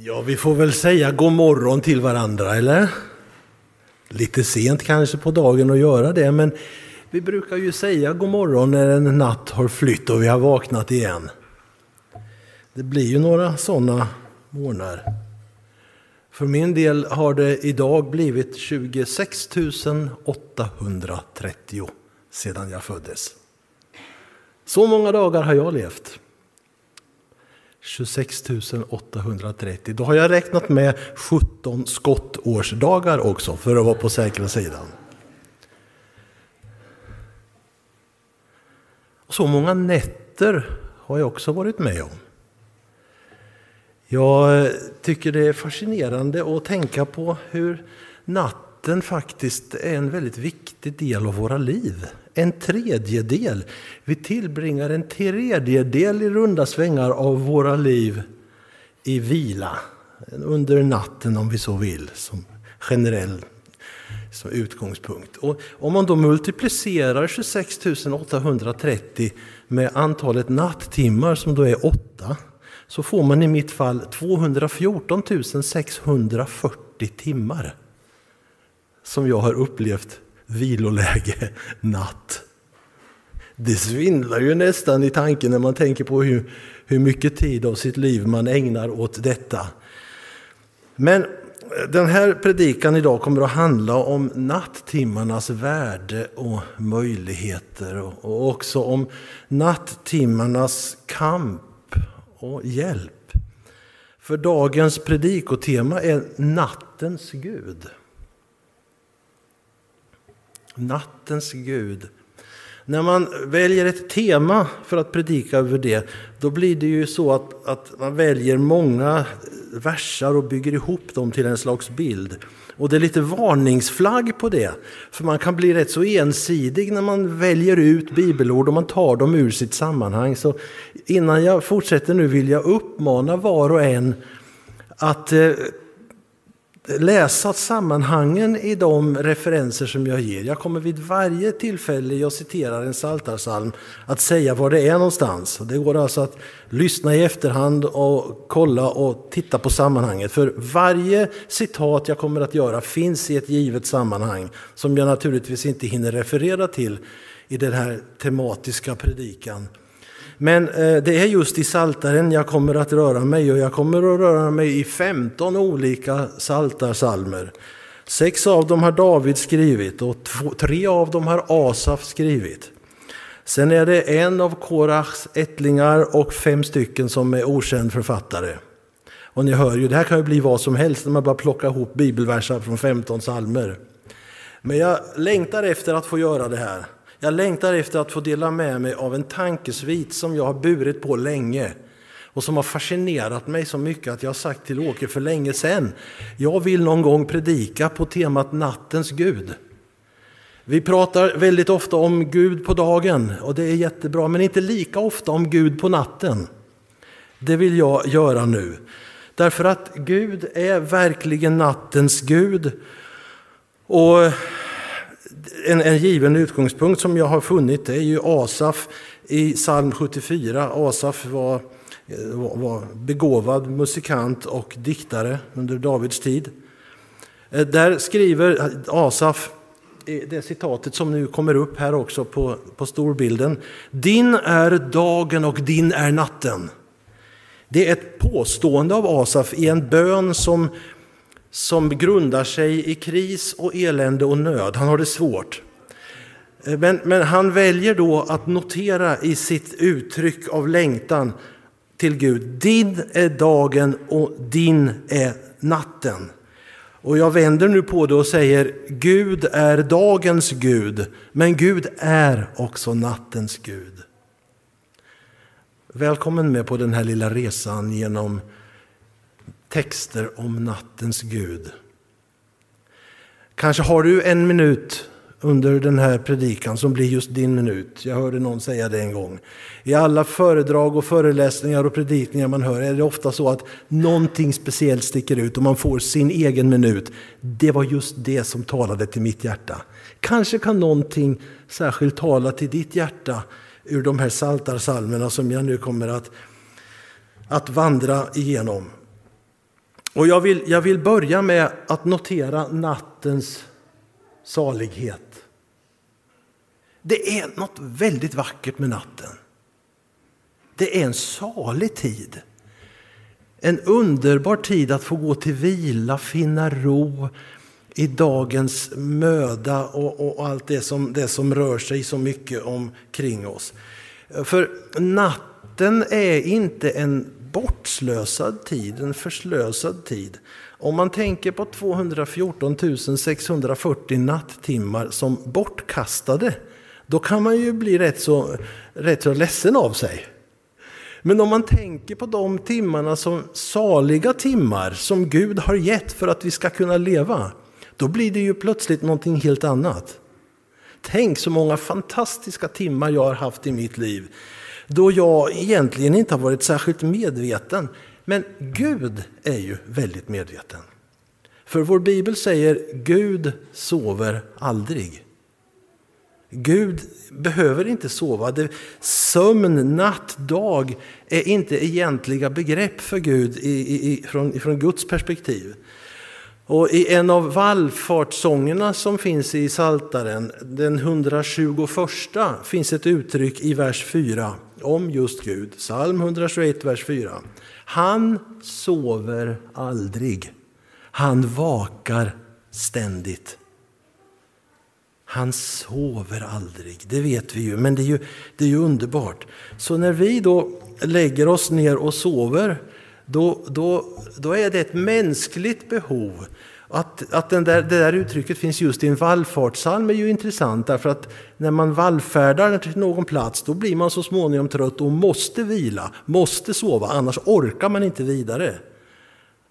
Ja, vi får väl säga god morgon till varandra, eller? Lite sent kanske på dagen att göra det, men vi brukar ju säga god morgon när en natt har flytt och vi har vaknat igen. Det blir ju några sådana morgnar. För min del har det idag blivit 26 830 sedan jag föddes. Så många dagar har jag levt. 26 830. Då har jag räknat med 17 skottårsdagar också för att vara på säkra sidan. Så många nätter har jag också varit med om. Jag tycker det är fascinerande att tänka på hur natten faktiskt är en väldigt viktig del av våra liv. En tredjedel. Vi tillbringar en tredjedel i runda svängar av våra liv i vila. Under natten om vi så vill, som generell som utgångspunkt. Och om man då multiplicerar 26 830 med antalet natttimmar som då är 8 så får man i mitt fall 214 640 timmar som jag har upplevt viloläge natt. Det svindlar ju nästan i tanken när man tänker på hur, hur mycket tid av sitt liv man ägnar åt detta. Men eh, den här predikan idag kommer att handla om nattimmarnas värde och möjligheter och också om nattimmarnas kamp och hjälp. För dagens predikotema är nattens Gud. Nattens Gud. När man väljer ett tema för att predika över det, då blir det ju så att, att man väljer många versar och bygger ihop dem till en slags bild. Och det är lite varningsflagg på det, för man kan bli rätt så ensidig när man väljer ut bibelord och man tar dem ur sitt sammanhang. Så innan jag fortsätter nu vill jag uppmana var och en att eh, läsa sammanhangen i de referenser som jag ger. Jag kommer vid varje tillfälle jag citerar en saltarsalm att säga var det är någonstans. Det går alltså att lyssna i efterhand och kolla och titta på sammanhanget. För varje citat jag kommer att göra finns i ett givet sammanhang som jag naturligtvis inte hinner referera till i den här tematiska predikan. Men eh, det är just i saltaren jag kommer att röra mig och jag kommer att röra mig i 15 olika saltarsalmer. Sex av dem har David skrivit och två, tre av dem har Asaf skrivit. Sen är det en av Korachs ättlingar och fem stycken som är okänd författare. Och ni hör ju, det här kan ju bli vad som helst när man bara plockar ihop bibelverser från 15 salmer. Men jag längtar efter att få göra det här. Jag längtar efter att få dela med mig av en tankesvit som jag har burit på länge och som har fascinerat mig så mycket att jag har sagt till Åke för länge sedan. Jag vill någon gång predika på temat nattens Gud. Vi pratar väldigt ofta om Gud på dagen och det är jättebra, men inte lika ofta om Gud på natten. Det vill jag göra nu. Därför att Gud är verkligen nattens Gud. Och en, en given utgångspunkt som jag har funnit är ju Asaf i psalm 74. Asaf eh, var, var begåvad musikant och diktare under Davids tid. Eh, där skriver Asaf eh, det citatet som nu kommer upp här också på, på storbilden. Din är dagen och din är natten. Det är ett påstående av Asaf i en bön som som grundar sig i kris och elände och nöd. Han har det svårt. Eh, men, men han väljer då att notera i sitt uttryck av längtan till Gud. Din är dagen och din är natten. Och jag vänder nu på det och säger Gud är dagens Gud, men Gud är också nattens Gud. Välkommen med på den här lilla resan genom texter om nattens Gud. Kanske har du en minut under den här predikan som blir just din minut. Jag hörde någon säga det en gång. I alla föredrag och föreläsningar och predikningar man hör är det ofta så att någonting speciellt sticker ut och man får sin egen minut. Det var just det som talade till mitt hjärta. Kanske kan någonting särskilt tala till ditt hjärta ur de här saltarsalmerna som jag nu kommer att, att vandra igenom. Och jag vill, jag vill börja med att notera nattens salighet. Det är något väldigt vackert med natten. Det är en salig tid. En underbar tid att få gå till vila, finna ro i dagens möda och, och allt det som, det som rör sig så mycket omkring oss. För natten är inte en bortslösad tid, en förslösad tid. Om man tänker på 214 640 nattimmar som bortkastade, då kan man ju bli rätt så, rätt så ledsen av sig. Men om man tänker på de timmarna som saliga timmar som Gud har gett för att vi ska kunna leva, då blir det ju plötsligt någonting helt annat. Tänk så många fantastiska timmar jag har haft i mitt liv då jag egentligen inte har varit särskilt medveten. Men Gud är ju väldigt medveten. För vår bibel säger Gud sover aldrig. Gud behöver inte sova. Sömn, natt, dag är inte egentliga begrepp för Gud i, i, från, från Guds perspektiv. Och I en av vallfartssångerna som finns i Saltaren, den 121, finns ett uttryck i vers 4 om just Gud. Psalm 121, vers 4. Han sover aldrig. Han vakar ständigt. Han sover aldrig, det vet vi ju, men det är ju, det är ju underbart. Så när vi då lägger oss ner och sover, då, då, då är det ett mänskligt behov. Att, att den där, det där uttrycket finns just i en vallfartssalm är ju intressant därför att när man vallfärdar till någon plats då blir man så småningom trött och måste vila, måste sova, annars orkar man inte vidare.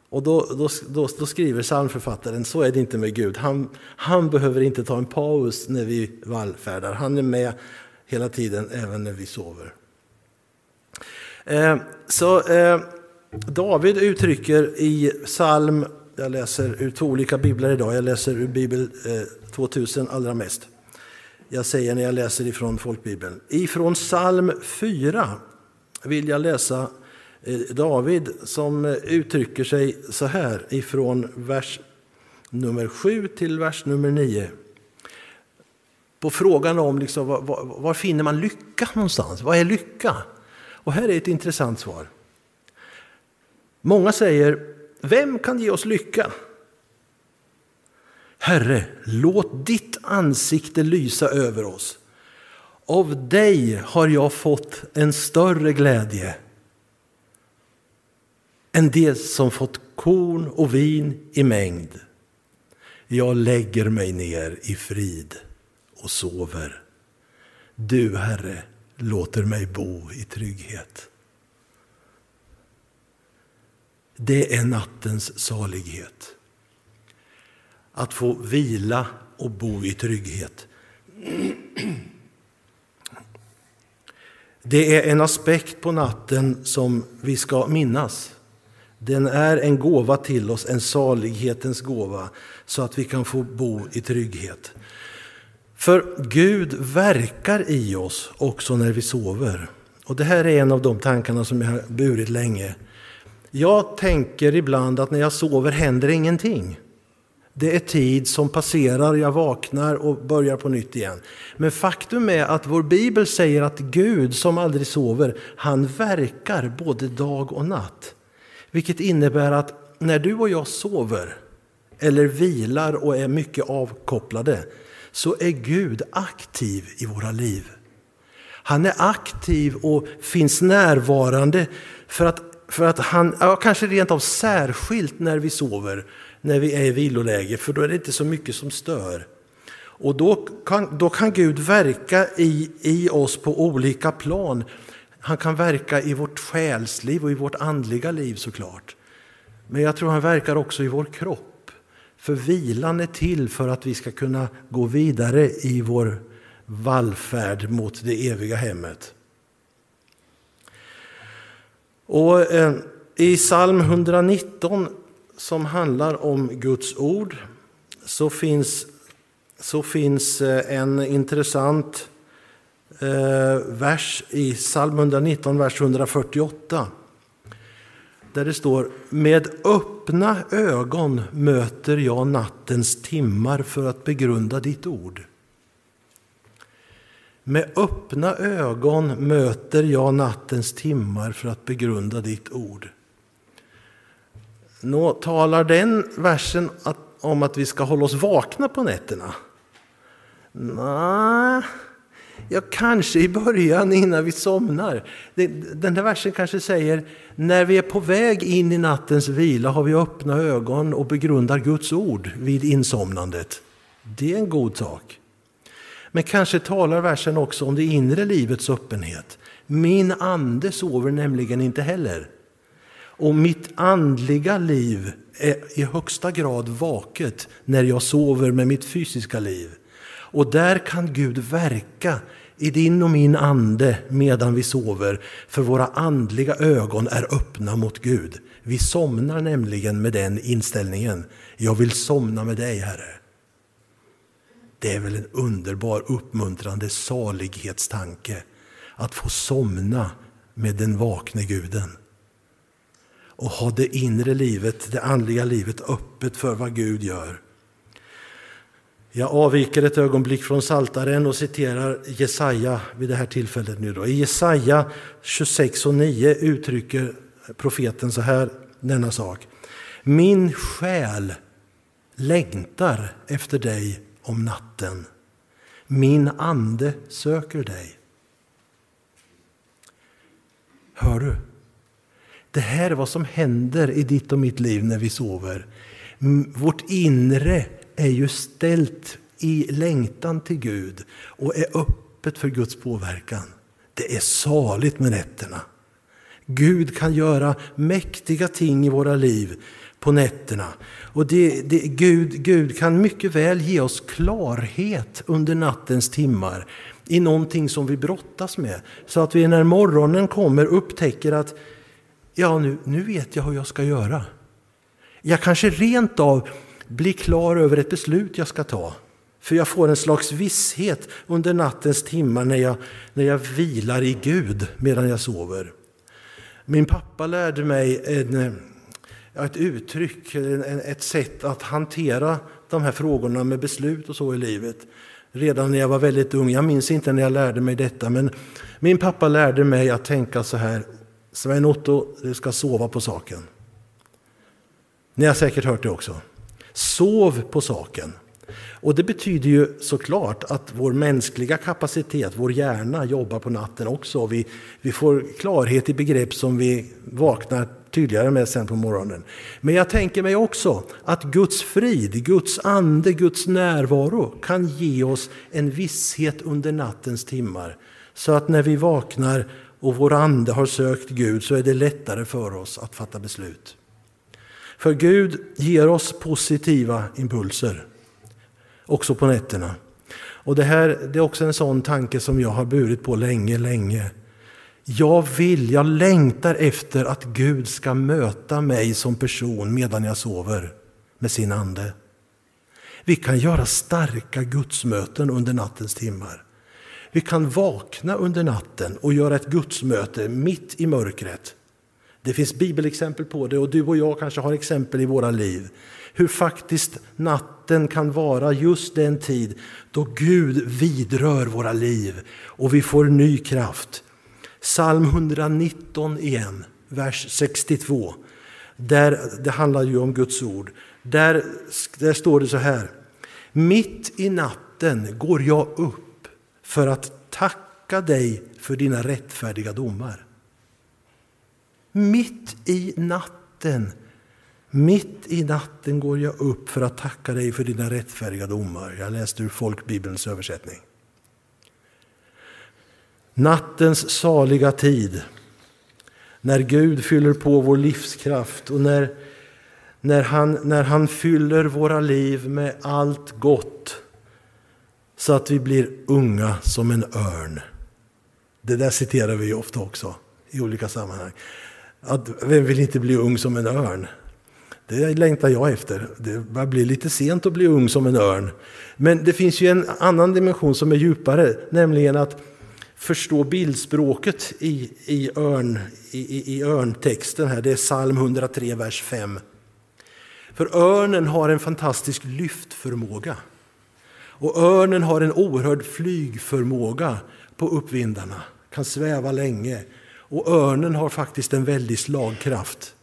Och då, då, då, då skriver psalmförfattaren, så är det inte med Gud. Han, han behöver inte ta en paus när vi vallfärdar. Han är med hela tiden, även när vi sover. Eh, så eh, David uttrycker i psalm, jag läser ur två olika biblar idag, jag läser ur bibel eh, 2000 allra mest. Jag säger när jag läser ifrån folkbibeln. Ifrån psalm 4 vill jag läsa eh, David som eh, uttrycker sig så här ifrån vers nummer 7 till vers nummer 9. På frågan om liksom, var, var, var, finner man lycka någonstans? Vad är lycka? Och här är ett intressant svar. Många säger, vem kan ge oss lycka? Herre, låt ditt ansikte lysa över oss. Av dig har jag fått en större glädje än det som fått korn och vin i mängd. Jag lägger mig ner i frid och sover. Du, Herre, låter mig bo i trygghet. Det är nattens salighet. Att få vila och bo i trygghet. Det är en aspekt på natten som vi ska minnas. Den är en gåva till oss, en salighetens gåva, så att vi kan få bo i trygghet. För Gud verkar i oss också när vi sover. Och Det här är en av de tankarna som jag har burit länge. Jag tänker ibland att när jag sover händer ingenting. Det är tid som passerar, jag vaknar och börjar på nytt igen. Men faktum är att vår bibel säger att Gud som aldrig sover, han verkar både dag och natt. Vilket innebär att när du och jag sover eller vilar och är mycket avkopplade så är Gud aktiv i våra liv. Han är aktiv och finns närvarande för att, för att han, ja, kanske rent av särskilt när vi sover, när vi är i viloläge, för då är det inte så mycket som stör. Och då kan, då kan Gud verka i, i oss på olika plan han kan verka i vårt själsliv och i vårt andliga liv såklart. Men jag tror han verkar också i vår kropp. För vilan är till för att vi ska kunna gå vidare i vår vallfärd mot det eviga hemmet. Och eh, I psalm 119 som handlar om Guds ord så finns, så finns eh, en intressant eh, vers i psalm 119, vers 148. där det står Med öppna ögon möter jag nattens timmar för att begrunda ditt ord. Med öppna ögon möter jag nattens timmar för att begrunda ditt ord. Nå, talar den versen att, om att vi ska hålla oss vakna på nätterna? Nej, ja, kanske i början innan vi somnar. Den där versen kanske säger när vi är på väg in i nattens vila har vi öppna ögon och begrundar Guds ord vid insomnandet. Det är en god sak. Men kanske talar versen också om det inre livets öppenhet. Min ande sover nämligen inte heller. Och mitt andliga liv är i högsta grad vaket när jag sover med mitt fysiska liv. Och där kan Gud verka i din och min ande medan vi sover, för våra andliga ögon är öppna mot Gud. Vi somnar nämligen med den inställningen. Jag vill somna med dig, Herre. Det är väl en underbar, uppmuntrande salighetstanke att få somna med den vakne guden. Och ha det inre livet, det andliga livet öppet för vad Gud gör. Jag avviker ett ögonblick från Saltaren och citerar Jesaja vid det här tillfället. nu. Då. I Jesaja 26 och 9 uttrycker profeten så här denna sak. Min själ längtar efter dig om natten. Min ande söker dig. Hör du? Det här är vad som händer i ditt och mitt liv när vi sover. Vårt inre är ju ställt i längtan till Gud och är öppet för Guds påverkan. Det är saligt med nätterna. Gud kan göra mäktiga ting i våra liv på nätterna. Och det, det, Gud, Gud kan mycket väl ge oss klarhet under nattens timmar i någonting som vi brottas med. Så att vi när morgonen kommer upptäcker att ja, nu, nu vet jag hur jag ska göra. Jag kanske rent av blir klar över ett beslut jag ska ta. För jag får en slags visshet under nattens timmar när jag, när jag vilar i Gud medan jag sover. Min pappa lärde mig en, eh, ett uttryck, ett sätt att hantera de här frågorna med beslut och så i livet. Redan när jag var väldigt ung, jag minns inte när jag lärde mig detta, men min pappa lärde mig att tänka så här. Sven Otto, du ska sova på saken. Ni har säkert hört det också. Sov på saken. Och det betyder ju såklart att vår mänskliga kapacitet, vår hjärna, jobbar på natten också. Vi, vi får klarhet i begrepp som vi vaknar tydligare med sen på morgonen. Men jag tänker mig också att Guds frid, Guds ande, Guds närvaro kan ge oss en visshet under nattens timmar. Så att när vi vaknar och vår ande har sökt Gud så är det lättare för oss att fatta beslut. För Gud ger oss positiva impulser, också på nätterna. Och det här det är också en sån tanke som jag har burit på länge, länge. Jag vill, jag längtar efter att Gud ska möta mig som person medan jag sover med sin ande. Vi kan göra starka gudsmöten under nattens timmar. Vi kan vakna under natten och göra ett gudsmöte mitt i mörkret. Det finns bibelexempel på det och du och jag kanske har exempel i våra liv. Hur faktiskt natten kan vara just den tid då Gud vidrör våra liv och vi får ny kraft. Psalm 119 igen, vers 62. Där, det handlar ju om Guds ord. Där, där står det så här. Mitt i natten går jag upp för att tacka dig för dina rättfärdiga domar. Mitt i natten, mitt i natten går jag upp för att tacka dig för dina rättfärdiga domar. Jag läste ur folkbibelns översättning. Nattens saliga tid, när Gud fyller på vår livskraft och när, när, han, när han fyller våra liv med allt gott så att vi blir unga som en örn. Det där citerar vi ofta också i olika sammanhang. Att, vem vill inte bli ung som en örn? Det längtar jag efter. Det börjar bli lite sent att bli ung som en örn. Men det finns ju en annan dimension som är djupare, nämligen att förstå bildspråket i, i, örn, i, i örntexten här. Det är psalm 103, vers 5. För örnen har en fantastisk lyftförmåga. Och örnen har en oerhörd flygförmåga på uppvindarna, kan sväva länge. Och örnen har faktiskt en väldig slagkraft.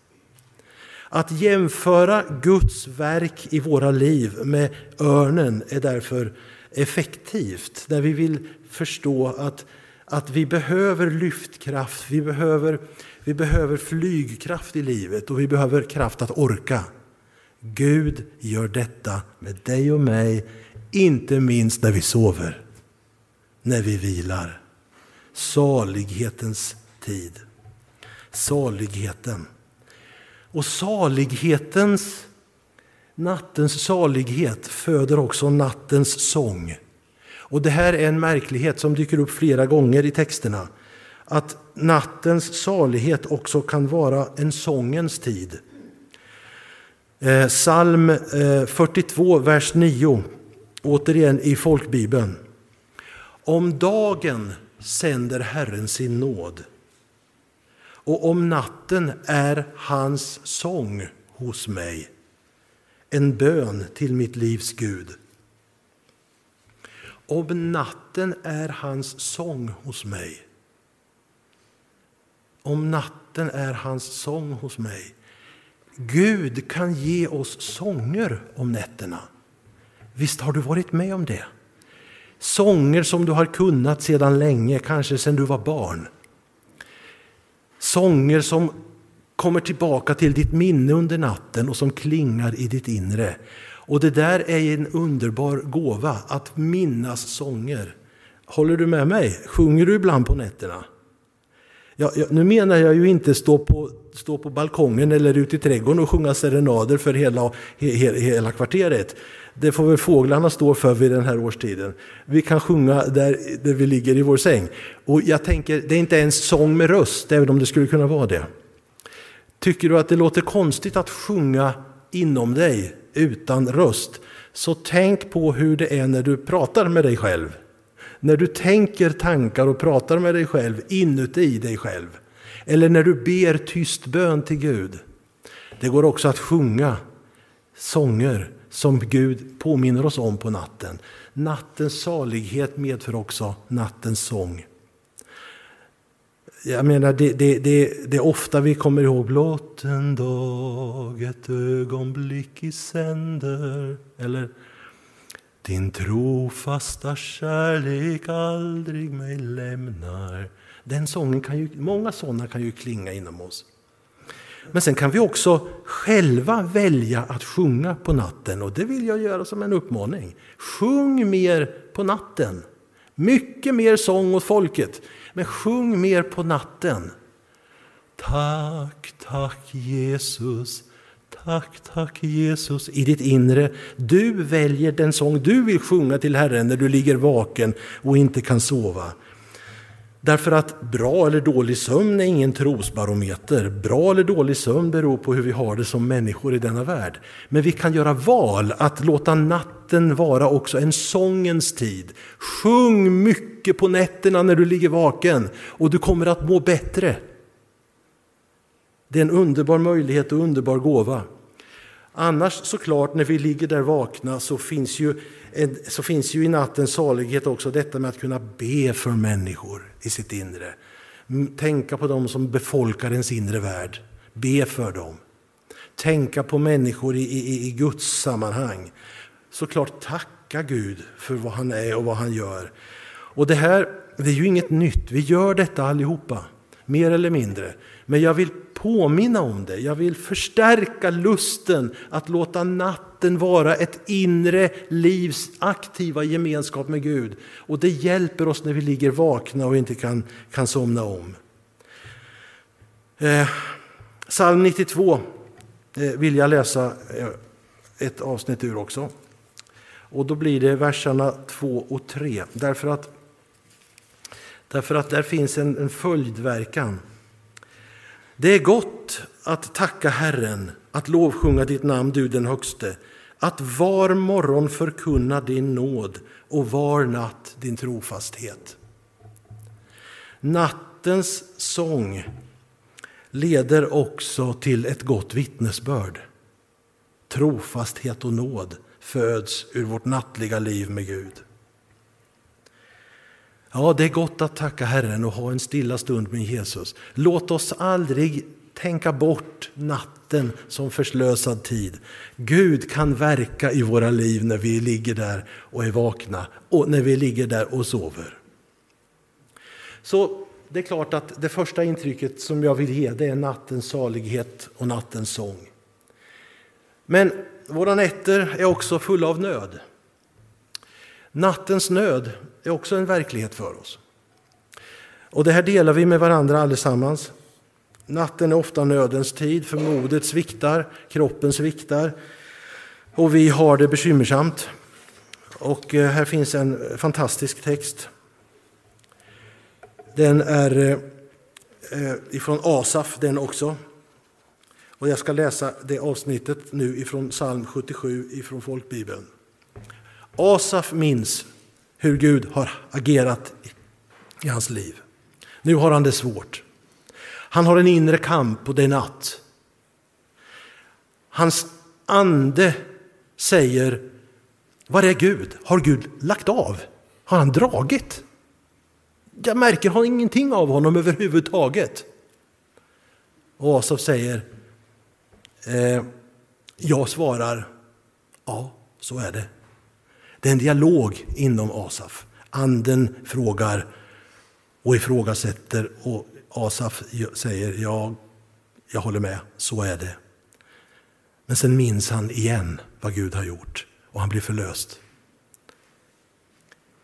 Att jämföra Guds verk i våra liv med örnen är därför effektivt när vi vill förstå att, att vi behöver lyftkraft, vi behöver, vi behöver flygkraft i livet och vi behöver kraft att orka. Gud gör detta med dig och mig, inte minst när vi sover, när vi vilar. Salighetens tid. Saligheten. Och salighetens, nattens salighet föder också nattens sång. Och det här är en märklighet som dyker upp flera gånger i texterna. Att nattens salighet också kan vara en sångens tid. Eh, psalm eh, 42, vers 9, återigen i folkbibeln. Om dagen sänder Herren sin nåd och om natten är hans sång hos mig, en bön till mitt livs Gud. Om natten är hans sång hos mig. Om natten är hans sång hos mig. Gud kan ge oss sånger om nätterna. Visst har du varit med om det? Sånger som du har kunnat sedan länge, kanske sedan du var barn. Sånger som kommer tillbaka till ditt minne under natten och som klingar i ditt inre. Och det där är en underbar gåva, att minnas sånger. Håller du med mig? Sjunger du ibland på nätterna? Ja, ja, nu menar jag ju inte stå på, stå på balkongen eller ute i trädgården och sjunga serenader för hela, he, he, hela kvarteret. Det får väl fåglarna stå för vid den här årstiden. Vi kan sjunga där, där vi ligger i vår säng. Och jag tänker, det är inte ens sång med röst, även om det skulle kunna vara det. Tycker du att det låter konstigt att sjunga inom dig utan röst, så tänk på hur det är när du pratar med dig själv. När du tänker tankar och pratar med dig själv inuti dig själv. Eller när du ber tyst bön till Gud. Det går också att sjunga sånger som Gud påminner oss om på natten. Nattens salighet medför också nattens sång. Jag menar, det, det, det, det är ofta vi kommer ihåg blott en dag, ett ögonblick i sänder. Eller din trofasta kärlek aldrig mig lämnar. Den sången kan ju, många sådana kan ju klinga inom oss. Men sen kan vi också själva välja att sjunga på natten och det vill jag göra som en uppmaning. Sjung mer på natten. Mycket mer sång åt folket, men sjung mer på natten. Tack, tack Jesus, tack, tack Jesus i ditt inre. Du väljer den sång du vill sjunga till Herren när du ligger vaken och inte kan sova. Därför att bra eller dålig sömn är ingen trosbarometer. Bra eller dålig sömn beror på hur vi har det som människor i denna värld. Men vi kan göra val att låta natten vara också en sångens tid. Sjung mycket på nätterna när du ligger vaken och du kommer att må bättre. Det är en underbar möjlighet och underbar gåva. Annars såklart, när vi ligger där vakna så finns ju, så finns ju i nattens salighet också detta med att kunna be för människor i sitt inre. Tänka på dem som befolkar ens inre värld. Be för dem. Tänka på människor i, i, i Guds sammanhang. Såklart tacka Gud för vad han är och vad han gör. Och det här det är ju inget nytt, vi gör detta allihopa, mer eller mindre. Men jag vill påminna om det. Jag vill förstärka lusten att låta natten vara ett inre livs aktiva gemenskap med Gud. Och det hjälper oss när vi ligger vakna och inte kan, kan somna om. Eh, psalm 92 eh, vill jag läsa eh, ett avsnitt ur också. Och då blir det verserna 2 och 3. Därför att, därför att där finns en, en följdverkan. Det är gott att tacka Herren, att lovsjunga ditt namn, du den högste, att var morgon förkunna din nåd och var natt din trofasthet. Nattens sång leder också till ett gott vittnesbörd. Trofasthet och nåd föds ur vårt nattliga liv med Gud. Ja, det är gott att tacka Herren och ha en stilla stund med Jesus. Låt oss aldrig tänka bort natten som förslösad tid. Gud kan verka i våra liv när vi ligger där och är vakna och när vi ligger där och sover. Så det är klart att det första intrycket som jag vill ge det är nattens salighet och nattens sång. Men våra nätter är också fulla av nöd. Nattens nöd är också en verklighet för oss. Och det här delar vi med varandra allesammans. Natten är ofta nödens tid, för modet sviktar, kroppen sviktar och vi har det bekymmersamt. Och eh, här finns en fantastisk text. Den är eh, eh, ifrån Asaf den också. Och jag ska läsa det avsnittet nu ifrån psalm 77 ifrån folkbibeln. Asaf minns hur Gud har agerat i hans liv. Nu har han det svårt. Han har en inre kamp och det är natt. Hans ande säger, var är Gud? Har Gud lagt av? Har han dragit? Jag märker har ingenting av honom överhuvudtaget. Och Asaf säger, eh, jag svarar, ja, så är det. Det är en dialog inom Asaf. Anden frågar och ifrågasätter och Asaf säger ja, jag håller med, så är det. Men sen minns han igen vad Gud har gjort och han blir förlöst.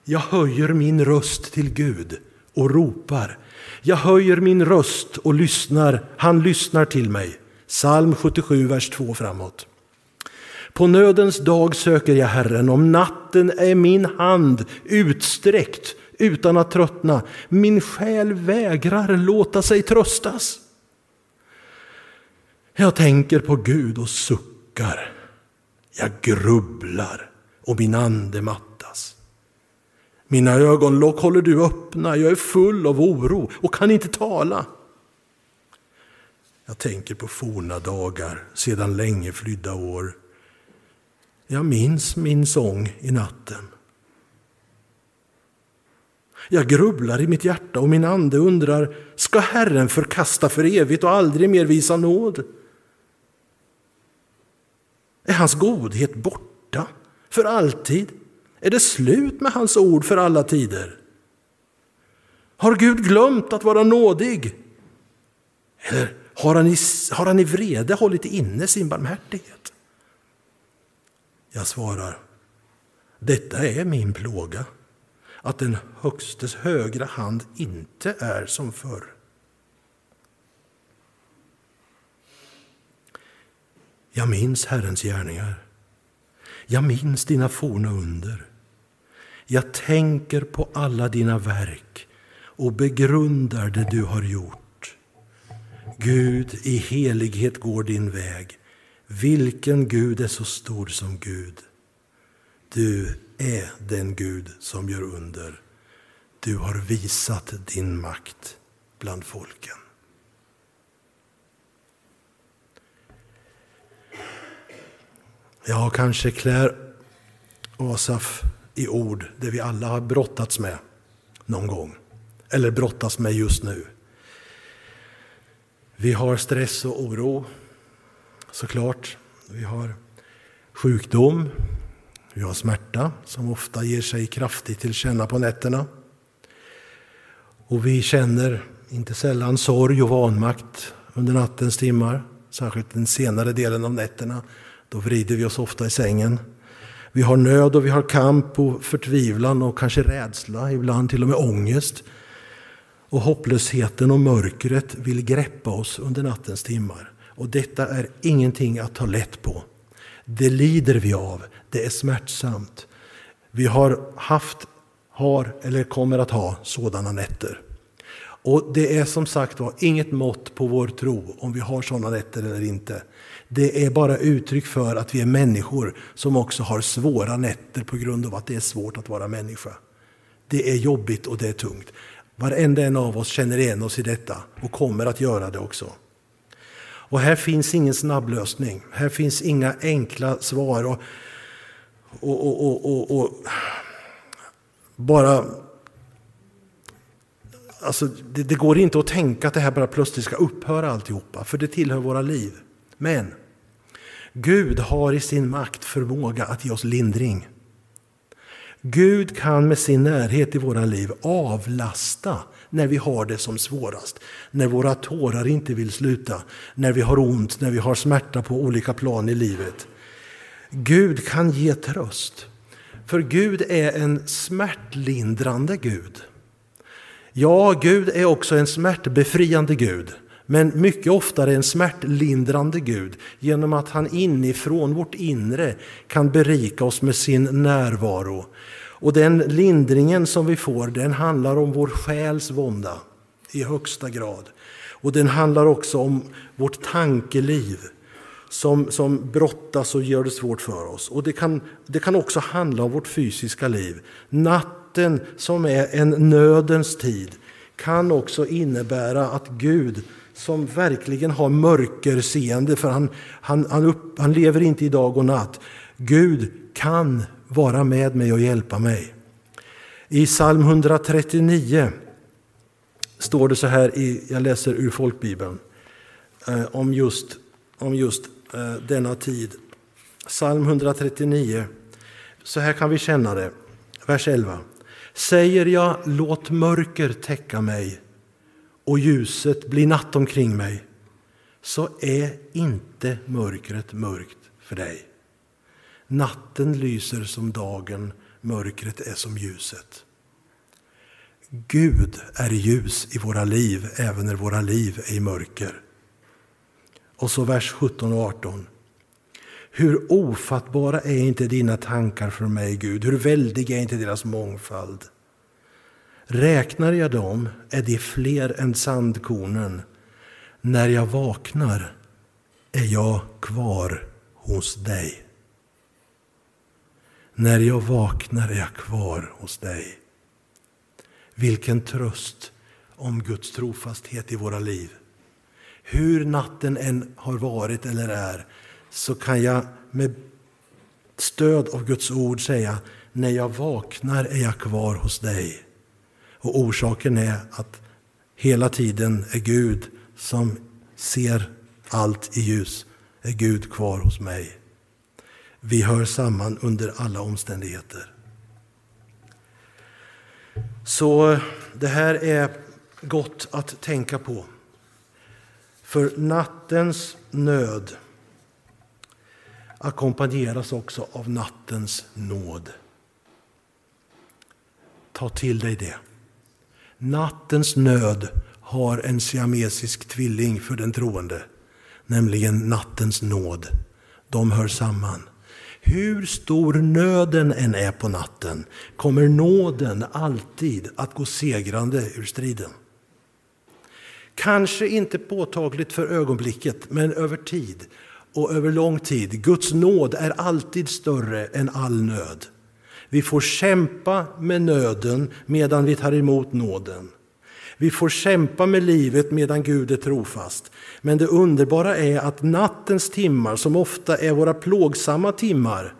Jag höjer min röst till Gud och ropar. Jag höjer min röst och lyssnar. Han lyssnar till mig. Psalm 77, vers 2 framåt. På nödens dag söker jag Herren, om natten är min hand utsträckt utan att tröttna. Min själ vägrar låta sig tröstas. Jag tänker på Gud och suckar. Jag grubblar och min ande mattas. Mina ögonlock håller du öppna, jag är full av oro och kan inte tala. Jag tänker på forna dagar, sedan länge flydda år. Jag minns min sång i natten. Jag grubblar i mitt hjärta och min ande undrar, ska Herren förkasta för evigt och aldrig mer visa nåd? Är hans godhet borta för alltid? Är det slut med hans ord för alla tider? Har Gud glömt att vara nådig? Eller har han i, har han i vrede hållit inne sin barmhärtighet? Jag svarar, detta är min plåga att den Högstes högra hand inte är som förr. Jag minns Herrens gärningar. Jag minns dina forna under. Jag tänker på alla dina verk och begrundar det du har gjort. Gud, i helighet går din väg. Vilken Gud är så stor som Gud? Du är den Gud som gör under. Du har visat din makt bland folken. Ja, kanske klär Asaf i ord det vi alla har brottats med någon gång. Eller brottas med just nu. Vi har stress och oro, såklart. Vi har sjukdom, vi har smärta som ofta ger sig kraftigt till känna på nätterna. Och vi känner inte sällan sorg och vanmakt under nattens timmar, särskilt den senare delen av nätterna. Då vrider vi oss ofta i sängen. Vi har nöd och vi har kamp och förtvivlan och kanske rädsla, ibland till och med ångest. Och hopplösheten och mörkret vill greppa oss under nattens timmar. Och detta är ingenting att ta lätt på. Det lider vi av, det är smärtsamt. Vi har haft, har eller kommer att ha sådana nätter. Och det är som sagt var inget mått på vår tro om vi har sådana nätter eller inte. Det är bara uttryck för att vi är människor som också har svåra nätter på grund av att det är svårt att vara människa. Det är jobbigt och det är tungt. Varenda en av oss känner igen oss i detta och kommer att göra det också. Och här finns ingen snabblösning. Här finns inga enkla svar. Och, och, och, och bara... Alltså, det, det, går inte att tänka att det här bara plötsligt ska upphöra alltihopa, för det tillhör våra liv. Men Gud har i sin makt förmåga att ge oss lindring. Gud kan med sin närhet i våra liv avlasta när vi har det som svårast. När våra tårar inte vill sluta, när vi har ont, när vi har smärta på olika plan i livet. Gud kan ge tröst. För Gud är en smärtlindrande Gud. Ja, Gud är också en smärtbefriande Gud. Men mycket oftare en smärtlindrande Gud genom att han inifrån vårt inre kan berika oss med sin närvaro. Och den lindringen som vi får den handlar om vår själs vånda i högsta grad. Och den handlar också om vårt tankeliv som, som brottas och gör det svårt för oss. Och det kan, det kan också handla om vårt fysiska liv. Natten som är en nödens tid kan också innebära att Gud som verkligen har mörkerseende, för han, han, han, upp, han lever inte i dag och natt. Gud kan vara med mig och hjälpa mig. I psalm 139 står det så här, i, jag läser ur folkbibeln, eh, om just, om just eh, denna tid. Psalm 139, så här kan vi känna det. Vers 11. Säger jag låt mörker täcka mig och ljuset blir natt omkring mig, så är inte mörkret mörkt för dig. Natten lyser som dagen, mörkret är som ljuset. Gud är ljus i våra liv, även när våra liv är i mörker. Och så vers 17 och 18. Hur ofattbara är inte dina tankar för mig, Gud? Hur väldig är inte deras mångfald? Räknar jag dem är de fler än sandkornen. När jag vaknar är jag kvar hos dig. När jag vaknar är jag kvar hos dig. Vilken tröst om Guds trofasthet i våra liv. Hur natten än har varit eller är så kan jag med stöd av Guds ord säga när jag vaknar är jag kvar hos dig. Och orsaken är att hela tiden är Gud som ser allt i ljus, är Gud kvar hos mig. Vi hör samman under alla omständigheter. Så det här är gott att tänka på. För nattens nöd ackompanjeras också av nattens nåd. Ta till dig det. Nattens nöd har en siamesisk tvilling för den troende, nämligen nattens nåd. De hör samman. Hur stor nöden än är på natten kommer nåden alltid att gå segrande ur striden. Kanske inte påtagligt för ögonblicket, men över tid och över lång tid. Guds nåd är alltid större än all nöd. Vi får kämpa med nöden medan vi tar emot nåden. Vi får kämpa med livet medan Gud är trofast. Men det underbara är att nattens timmar, som ofta är våra plågsamma timmar,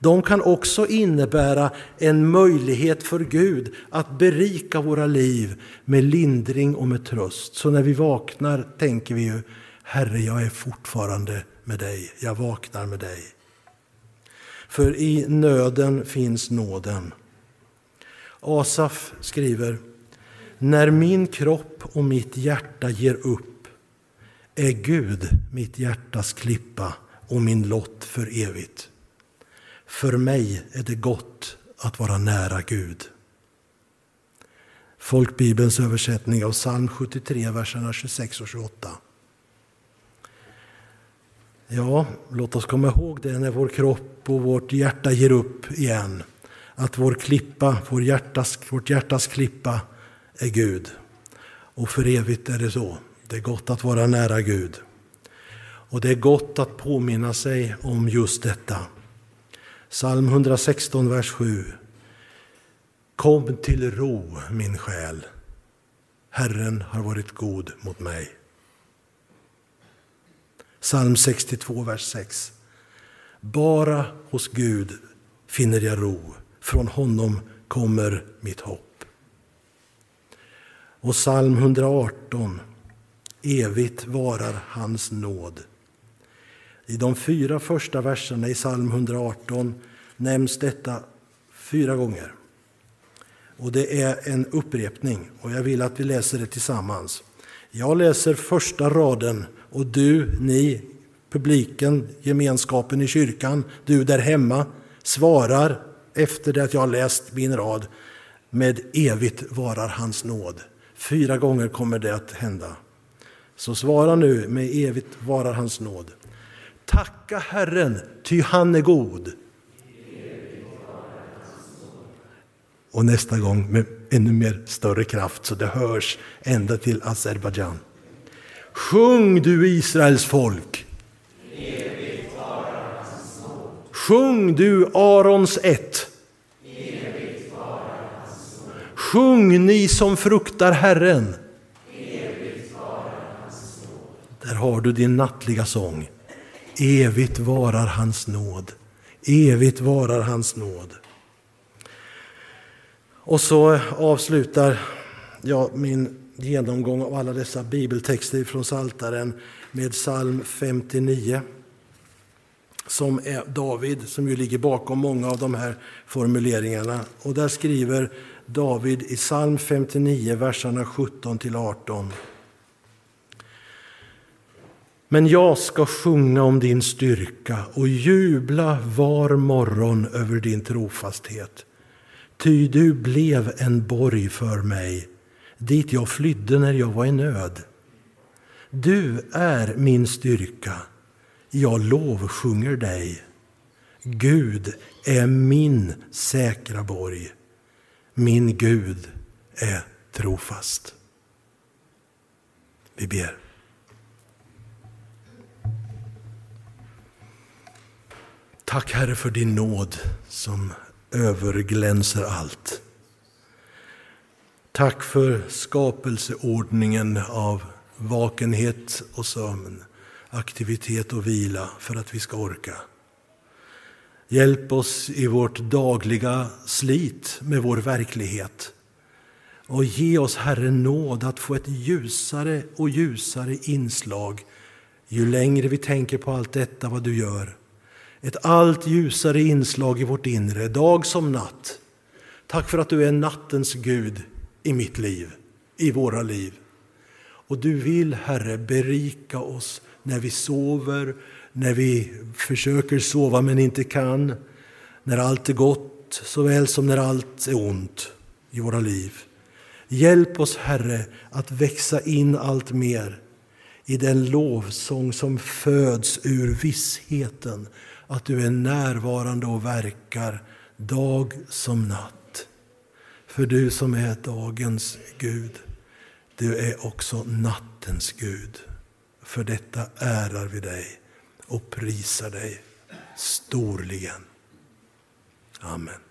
de kan också innebära en möjlighet för Gud att berika våra liv med lindring och med tröst. Så när vi vaknar tänker vi ju, Herre, jag är fortfarande med dig. Jag vaknar med dig. För i nöden finns nåden. Asaf skriver När min kropp och mitt hjärta ger upp är Gud mitt hjärtas klippa och min lott för evigt. För mig är det gott att vara nära Gud. Folkbibelns översättning av psalm 73, verserna 26 och 28. Ja, låt oss komma ihåg det när vår kropp och vårt hjärta ger upp igen. Att vår klippa, vår hjärtas, vårt hjärtas klippa är Gud. Och för evigt är det så. Det är gott att vara nära Gud. Och det är gott att påminna sig om just detta. Psalm 116, vers 7. Kom till ro, min själ, Herren har varit god mot mig. Psalm 62, vers 6. Bara hos Gud finner jag ro, från honom kommer mitt hopp. Och psalm 118. Evigt varar hans nåd. I de fyra första verserna i psalm 118 nämns detta fyra gånger. Och Det är en upprepning och jag vill att vi läser det tillsammans. Jag läser första raden och du, ni, publiken, gemenskapen i kyrkan, du där hemma svarar efter det att jag har läst min rad med evigt varar hans nåd. Fyra gånger kommer det att hända. Så svara nu med evigt varar hans nåd. Tacka Herren, ty han är god. Och nästa gång med ännu mer större kraft så det hörs ända till Azerbajdzjan. Sjung du Israels folk. Sjung du Arons ett. Sjung ni som fruktar Herren. Där har du din nattliga sång. Evigt varar hans nåd. Evigt varar hans nåd. Och så avslutar jag min genomgång av alla dessa bibeltexter från Saltaren med psalm 59 som är David, som ju ligger bakom många av de här formuleringarna. Och där skriver David i psalm 59, verserna 17 till 18. Men jag ska sjunga om din styrka och jubla var morgon över din trofasthet. Ty du blev en borg för mig, dit jag flydde när jag var i nöd. Du är min styrka, jag lovsjunger dig. Gud är min säkra borg, min Gud är trofast. Vi ber. Tack Herre för din nåd som överglänser allt. Tack för skapelseordningen av vakenhet och sömn, aktivitet och vila för att vi ska orka. Hjälp oss i vårt dagliga slit med vår verklighet. Och ge oss, Herre, nåd att få ett ljusare och ljusare inslag ju längre vi tänker på allt detta, vad du gör. Ett allt ljusare inslag i vårt inre, dag som natt. Tack för att du är nattens Gud i mitt liv, i våra liv. Och du vill, Herre, berika oss när vi sover, när vi försöker sova men inte kan, när allt är gott såväl som när allt är ont i våra liv. Hjälp oss, Herre, att växa in allt mer i den lovsång som föds ur vissheten att du är närvarande och verkar dag som natt. För du som är dagens Gud, du är också nattens Gud. För detta ärar vi dig och prisar dig storligen. Amen.